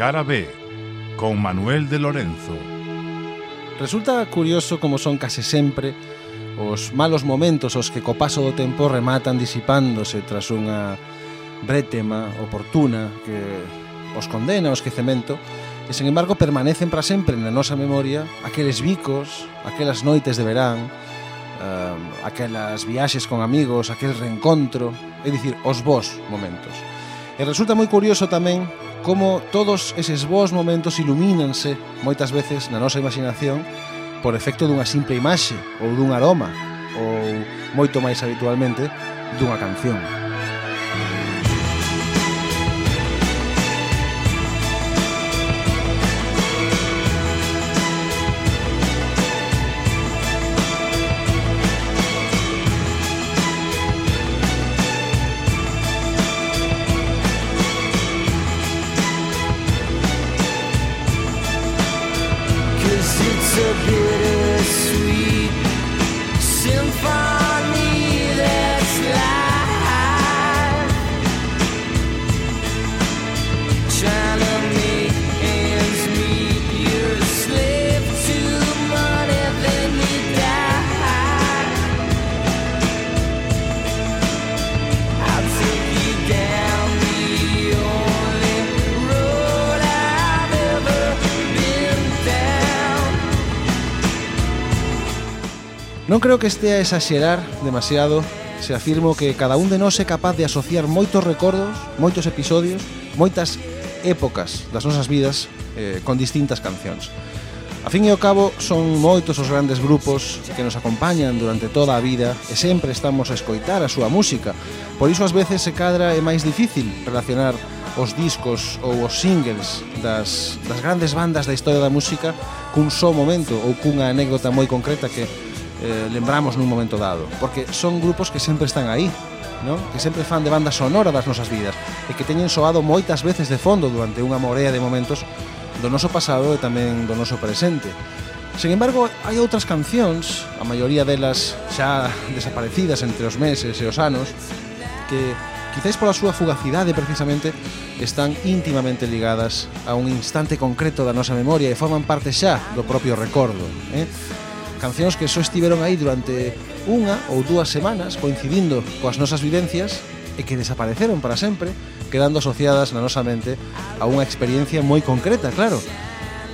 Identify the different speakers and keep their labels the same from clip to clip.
Speaker 1: Cara B, con Manuel de Lorenzo.
Speaker 2: Resulta curioso como son case sempre os malos momentos os que co paso do tempo rematan disipándose tras unha brétema oportuna que os condena, os que cemento, e sen embargo permanecen para sempre na nosa memoria aqueles bicos, aquelas noites de verán, uh, aquelas viaxes con amigos, aquel reencontro, é dicir, os vos momentos. E resulta moi curioso tamén como todos eses bons momentos ilumínanse moitas veces na nosa imaginación por efecto dunha simple imaxe ou dun aroma ou moito máis habitualmente dunha canción. Non creo que estea a exagerar demasiado se afirmo que cada un de nós é capaz de asociar moitos recordos, moitos episodios, moitas épocas das nosas vidas eh, con distintas cancións. A fin e ao cabo, son moitos os grandes grupos que nos acompañan durante toda a vida e sempre estamos a escoitar a súa música. Por iso, ás veces, se cadra é máis difícil relacionar os discos ou os singles das, das grandes bandas da historia da música cun só momento ou cunha anécdota moi concreta que eh, lembramos nun momento dado, porque son grupos que sempre están aí, ¿no? que sempre fan de banda sonora das nosas vidas e que teñen soado moitas veces de fondo durante unha morea de momentos do noso pasado e tamén do noso presente. Sen embargo, hai outras cancións, a maioría delas xa desaparecidas entre os meses e os anos, que quizáis pola súa fugacidade precisamente están íntimamente ligadas a un instante concreto da nosa memoria e forman parte xa do propio recordo. Eh? Cancións que só estiveron aí durante unha ou dúas semanas coincidindo coas nosas vivencias e que desapareceron para sempre, quedando asociadas na nosa mente a unha experiencia moi concreta, claro.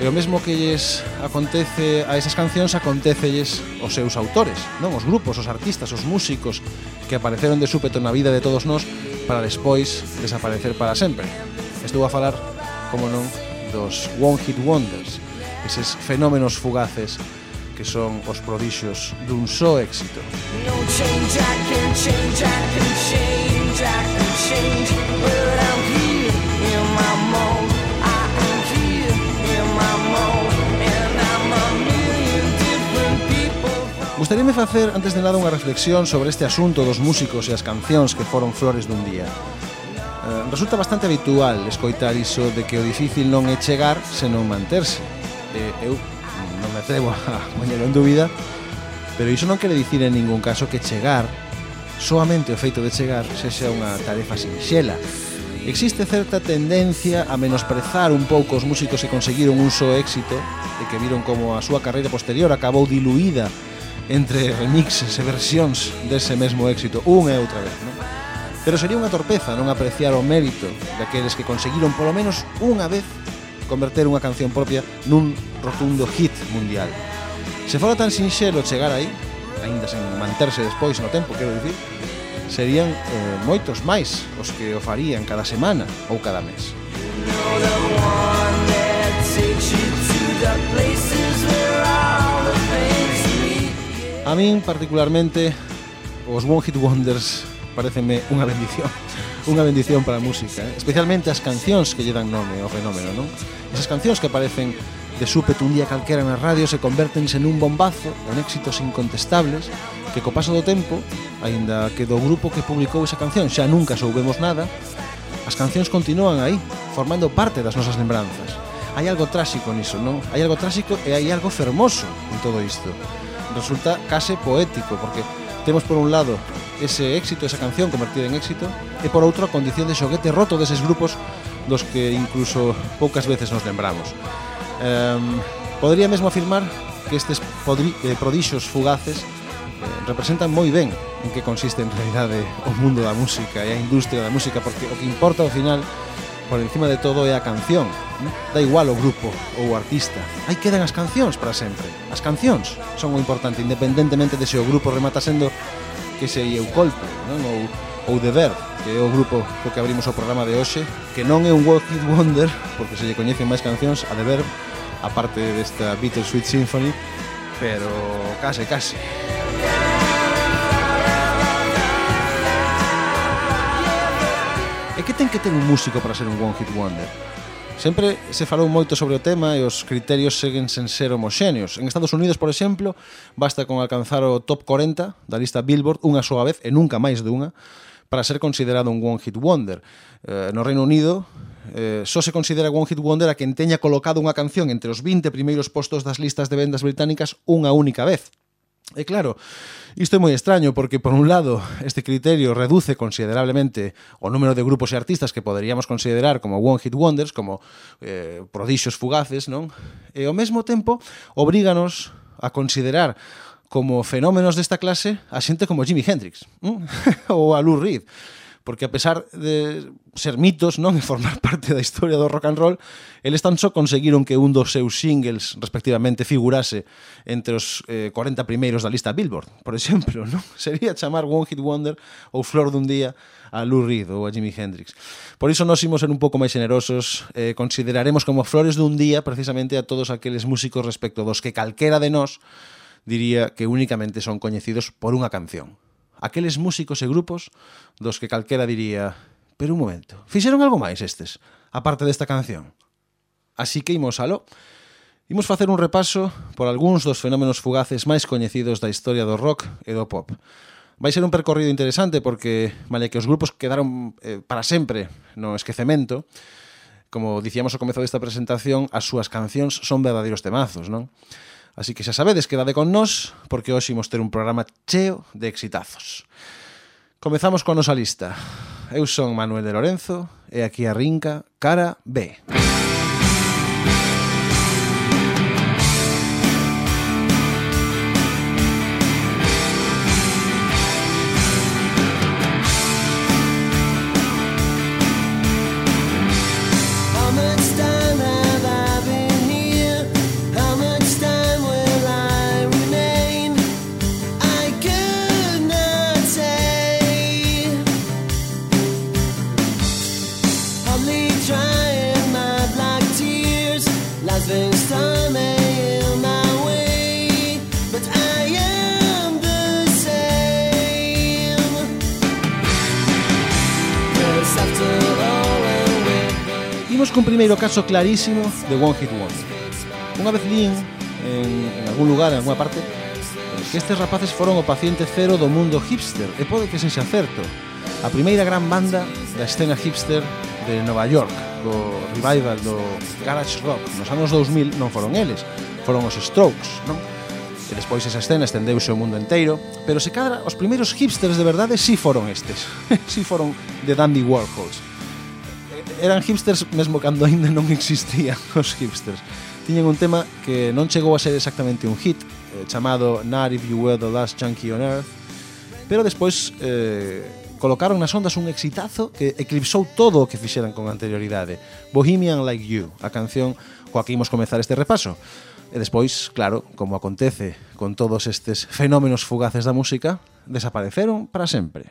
Speaker 2: E o mesmo que lles acontece a esas cancións acontecelles os seus autores, non os grupos, os artistas, os músicos que apareceron de súpeto na vida de todos nós para despois desaparecer para sempre. Estou a falar, como non, dos One Hit Wonders, eses fenómenos fugaces que son os prodixios dun só éxito. No change, I can change, I can change, I can change, but I'm here in my mold. I am here in my and I'm a million different people. Gustaríame facer antes de nada unha reflexión sobre este asunto dos músicos e as cancións que foron flores dun día eh, resulta bastante habitual escoitar iso de que o difícil non é chegar, senón manterse. Eu non me atrevo a poñelo en dúbida pero iso non quere dicir en ningún caso que chegar soamente o feito de chegar sexa unha tarefa sinxela Existe certa tendencia a menosprezar un pouco os músicos que conseguiron un só éxito e que viron como a súa carreira posterior acabou diluída entre remixes e versións dese mesmo éxito unha e outra vez, non? Pero sería unha torpeza non apreciar o mérito daqueles que conseguiron polo menos unha vez converter unha canción propia nun rotundo hit mundial. Se fora tan sinxelo chegar aí, aínda sen manterse despois no tempo, quero dicir, serían eh, moitos máis os que o farían cada semana ou cada mes. A min particularmente os One Hit Wonders pareceme unha bendición unha bendición para a música, eh? especialmente as cancións que lle dan nome ao fenómeno, non? Esas cancións que aparecen de súpeto un día calquera na radio se convértense nun bombazo en éxitos incontestables que co paso do tempo, aínda que do grupo que publicou esa canción xa nunca soubemos nada, as cancións continúan aí, formando parte das nosas lembranzas. Hai algo tráxico niso, non? Hai algo tráxico e hai algo fermoso en todo isto. Resulta case poético, porque Temos por un lado ese éxito, esa canción convertida en éxito e por outro a condición de xoguete roto deses grupos dos que incluso poucas veces nos lembramos. Um, podría mesmo afirmar que estes eh, prodixos fugaces eh, representan moi ben en que consiste en realidade o mundo da música e a industria da música porque o que importa ao final por encima de todo é a canción. Da igual o grupo ou o artista. Aí quedan as cancións para sempre. As cancións son o importante, independentemente de se o grupo remata sendo que sei eu colpo, non? Ou, ou de ver, que é o grupo co que abrimos o programa de hoxe, que non é un Walk It Wonder, porque se lle coñecen máis cancións, a de ver, aparte desta Beatles Sweet Symphony, pero case, case. que ten que ter un músico para ser un one hit wonder? Sempre se falou moito sobre o tema e os criterios seguen sen ser homoxéneos. En Estados Unidos, por exemplo, basta con alcanzar o top 40 da lista Billboard unha soa vez e nunca máis dunha para ser considerado un one hit wonder. Eh, no Reino Unido, eh, só se considera one hit wonder a quen teña colocado unha canción entre os 20 primeiros postos das listas de vendas británicas unha única vez. E claro, isto é moi extraño porque, por un lado, este criterio reduce considerablemente o número de grupos e artistas que poderíamos considerar como one-hit wonders, como eh, prodixos fugaces, non? E ao mesmo tempo, obríganos a considerar como fenómenos desta clase a xente como Jimi Hendrix mm? ou a Lou Reed porque a pesar de ser mitos, non, e formar parte da historia do rock and roll, eles tan só conseguiron que un dos seus singles respectivamente figurase entre os eh, 40 primeiros da lista Billboard, por exemplo, non? Sería chamar One Hit Wonder ou Flor dun día a Lou Reed ou a Jimi Hendrix. Por iso nós imos ser un pouco máis generosos, eh, consideraremos como flores dun día precisamente a todos aqueles músicos respecto dos que calquera de nós diría que únicamente son coñecidos por unha canción aqueles músicos e grupos dos que calquera diría pero un momento, fixeron algo máis estes, aparte desta canción. Así que imos alo. Imos facer un repaso por algúns dos fenómenos fugaces máis coñecidos da historia do rock e do pop. Vai ser un percorrido interesante porque, male que os grupos quedaron eh, para sempre no esquecemento, como dicíamos ao comezo desta presentación, as súas cancións son verdadeiros temazos, non? Así que xa sabedes, quedade con nós, porque hoxe imos ter un programa cheo de exitazos. Comezamos coa nosa lista. Eu son Manuel de Lorenzo e aquí arrinca Cara B. Cara B. primeiro caso clarísimo de One Hit Wonder. Unha vez lín en, en algún lugar, en alguna parte, eh, que estes rapaces foron o paciente cero do mundo hipster, e pode que sexa certo, a primeira gran banda da escena hipster de Nova York, do revival do garage rock nos anos 2000 non foron eles, foron os Strokes, non? E despois esa escena estendeuse o mundo inteiro, pero se cadra os primeiros hipsters de verdade si sí foron estes, si sí foron de Dandy Warhols eran hipsters mesmo cando aínda non existían os hipsters. Tiñen un tema que non chegou a ser exactamente un hit, eh, chamado Not If You Were The Last Junkie On Earth, pero despois eh, colocaron nas ondas un exitazo que eclipsou todo o que fixeran con anterioridade. Bohemian Like You, a canción coa que imos comezar este repaso. E despois, claro, como acontece con todos estes fenómenos fugaces da música, desapareceron para sempre.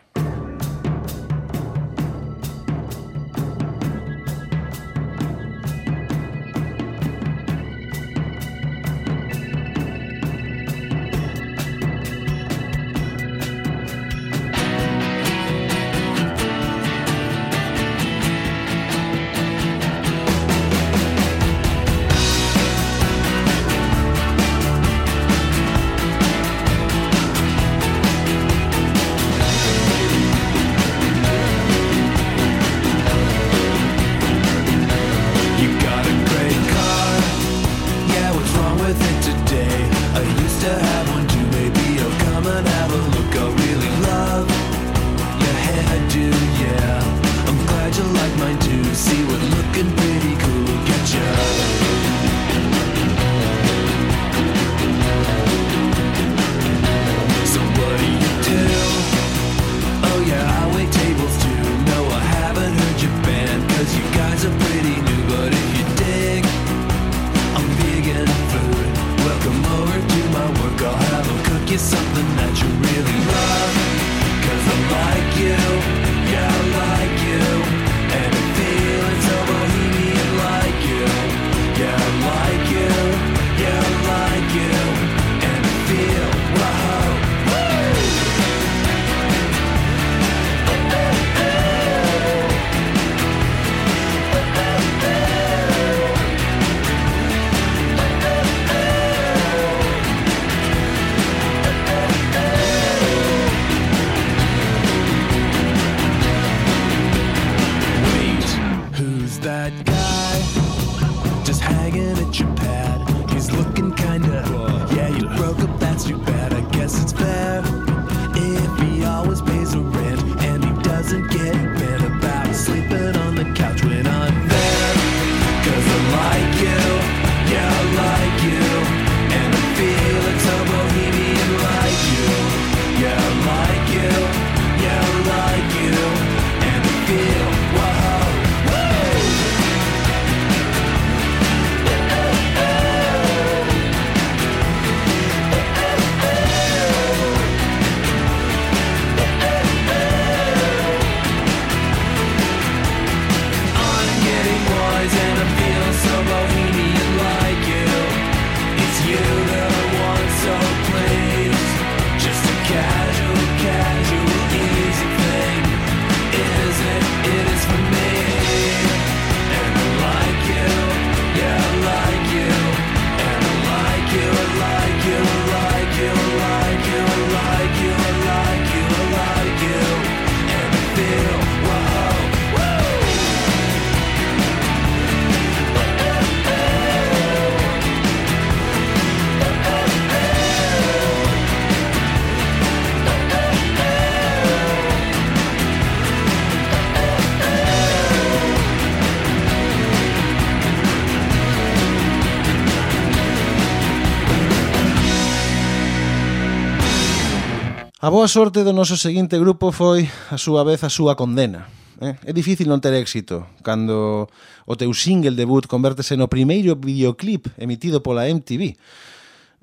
Speaker 2: boa sorte do noso seguinte grupo foi, a súa vez, a súa condena. Eh? É difícil non ter éxito cando o teu single debut convértese no primeiro videoclip emitido pola MTV.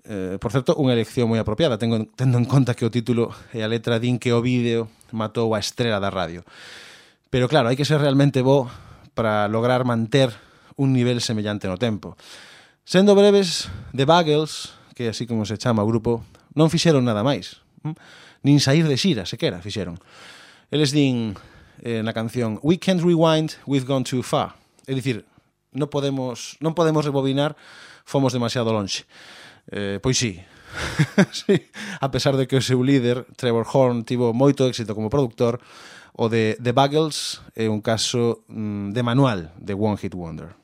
Speaker 2: Eh, por certo, unha elección moi apropiada, tengo, tendo en conta que o título e a letra din que o vídeo matou a estrela da radio. Pero claro, hai que ser realmente bo para lograr manter un nivel semellante no tempo. Sendo breves, The Bagels, que así como se chama o grupo, non fixeron nada máis. Mm? nin sair de xira, sequera, fixeron. Eles din eh, na canción We can't rewind, we've gone too far. É dicir, non podemos, non podemos rebobinar, fomos demasiado lonxe. Eh, pois sí, sí, a pesar de que o seu líder, Trevor Horn, tivo moito éxito como produtor, o de The Buggles é un caso mm, de manual de One Hit Wonder.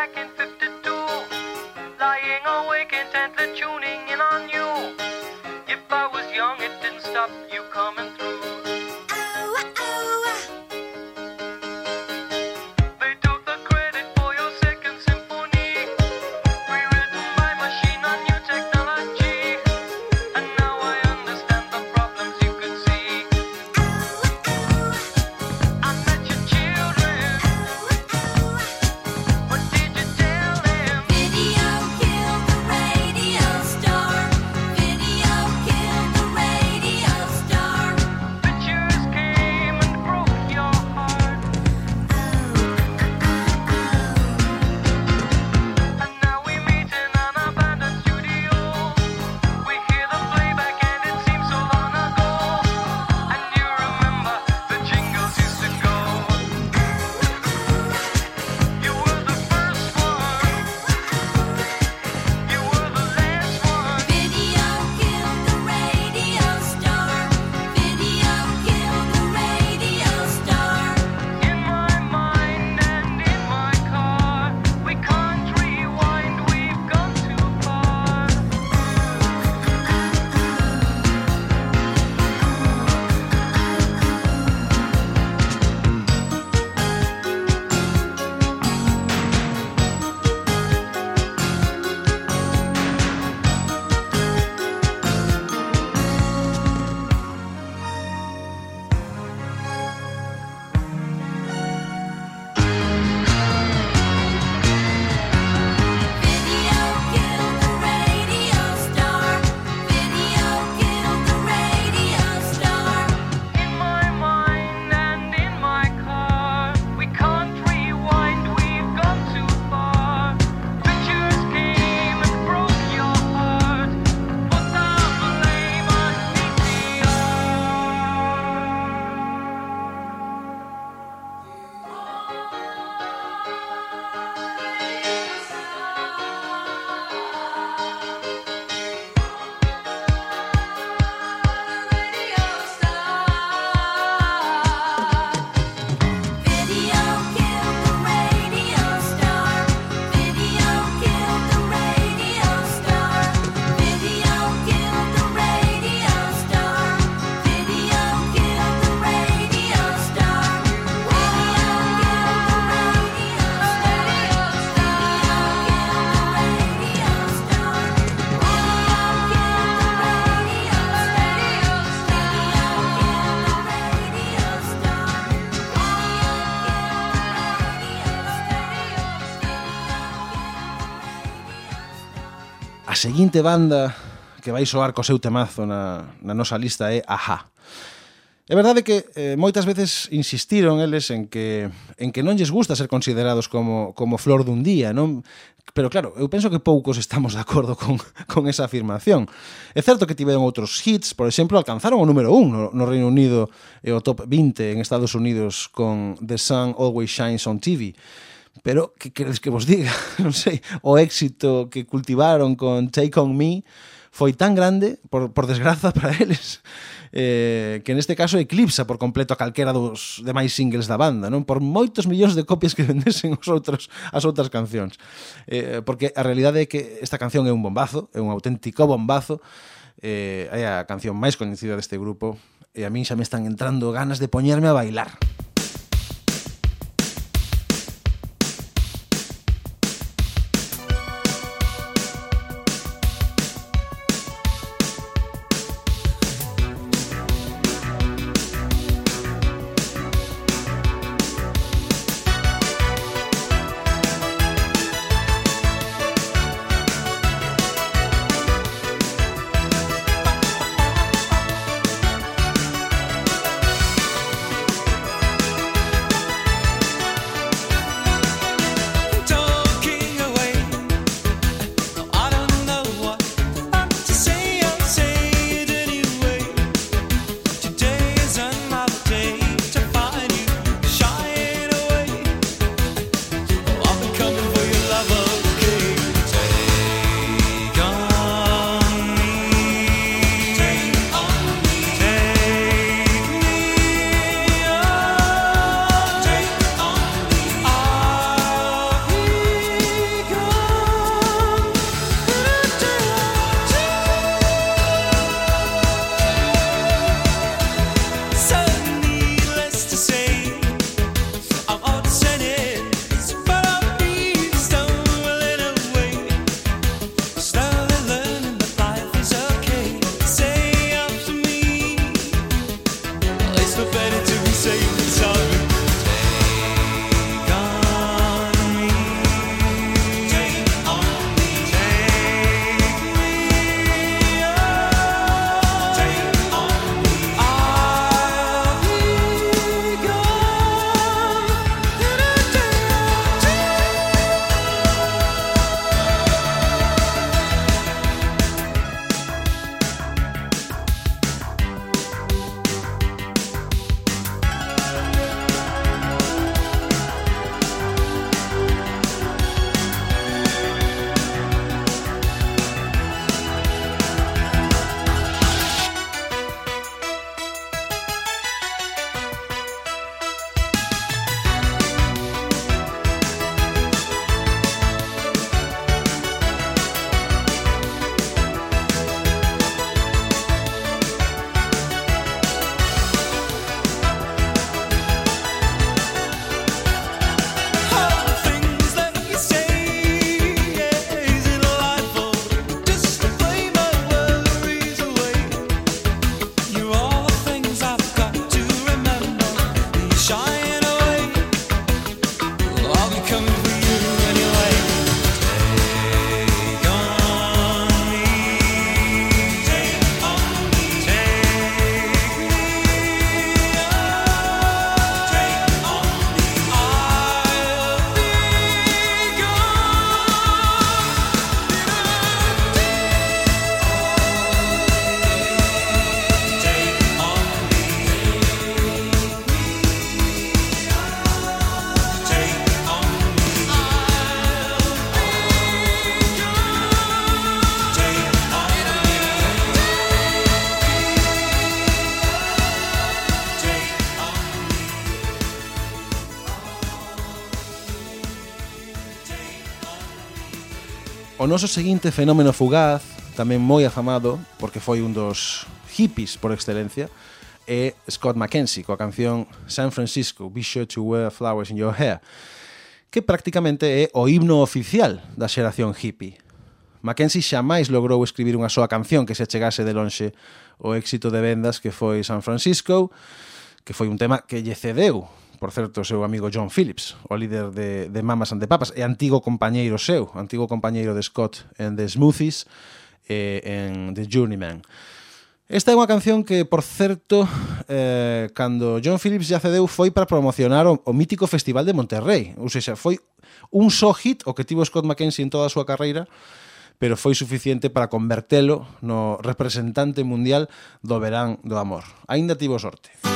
Speaker 3: Back in 52. Lying awake intently tuning in on you. If I was young, it didn't stop you coming through.
Speaker 4: A
Speaker 2: seguinte banda que vai soar co seu temazo na, na nosa lista é Aja. É verdade que eh, moitas veces insistiron eles en que en que non lles gusta ser considerados como como flor dun día, non? Pero claro, eu penso que poucos estamos de acordo con, con esa afirmación. É certo que tiveron outros hits, por exemplo, alcanzaron o número 1 no, no Reino Unido e o top 20 en Estados Unidos con The Sun Always Shines on TV. Pero que queredes que vos diga? Non sei, o éxito que cultivaron con Take On Me foi tan grande, por, por desgraza para eles, eh, que neste caso eclipsa por completo a calquera dos demais singles da banda, non? Por moitos millóns de copias que vendesen os outros, as outras cancións. Eh, porque a realidade é que esta canción é un bombazo, é un auténtico bombazo, eh, é a canción máis coñecida deste grupo, e a min xa me están entrando ganas de poñerme a bailar.
Speaker 5: so
Speaker 2: very noso seguinte fenómeno fugaz, tamén moi afamado, porque foi un dos hippies por excelencia, é Scott McKenzie, coa canción San Francisco, Be Sure to Wear Flowers in Your Hair, que prácticamente é o himno oficial da xeración hippie. Mackenzie xamais logrou escribir unha soa canción que se chegase de lonxe o éxito de vendas que foi San Francisco, que foi un tema que lle cedeu
Speaker 3: por certo, o seu amigo John Phillips, o líder de, de Mamas and the Papas, e antigo compañeiro seu, antigo compañeiro de Scott en The Smoothies, eh, en The Journeyman. Esta é unha canción que, por certo, eh, cando John Phillips ya cedeu foi para promocionar o, o mítico Festival de Monterrey. Ou seja, foi un só hit o que tivo Scott McKenzie en toda a súa carreira, pero foi suficiente para convertelo no representante mundial do verán do amor. Ainda tivo sorte.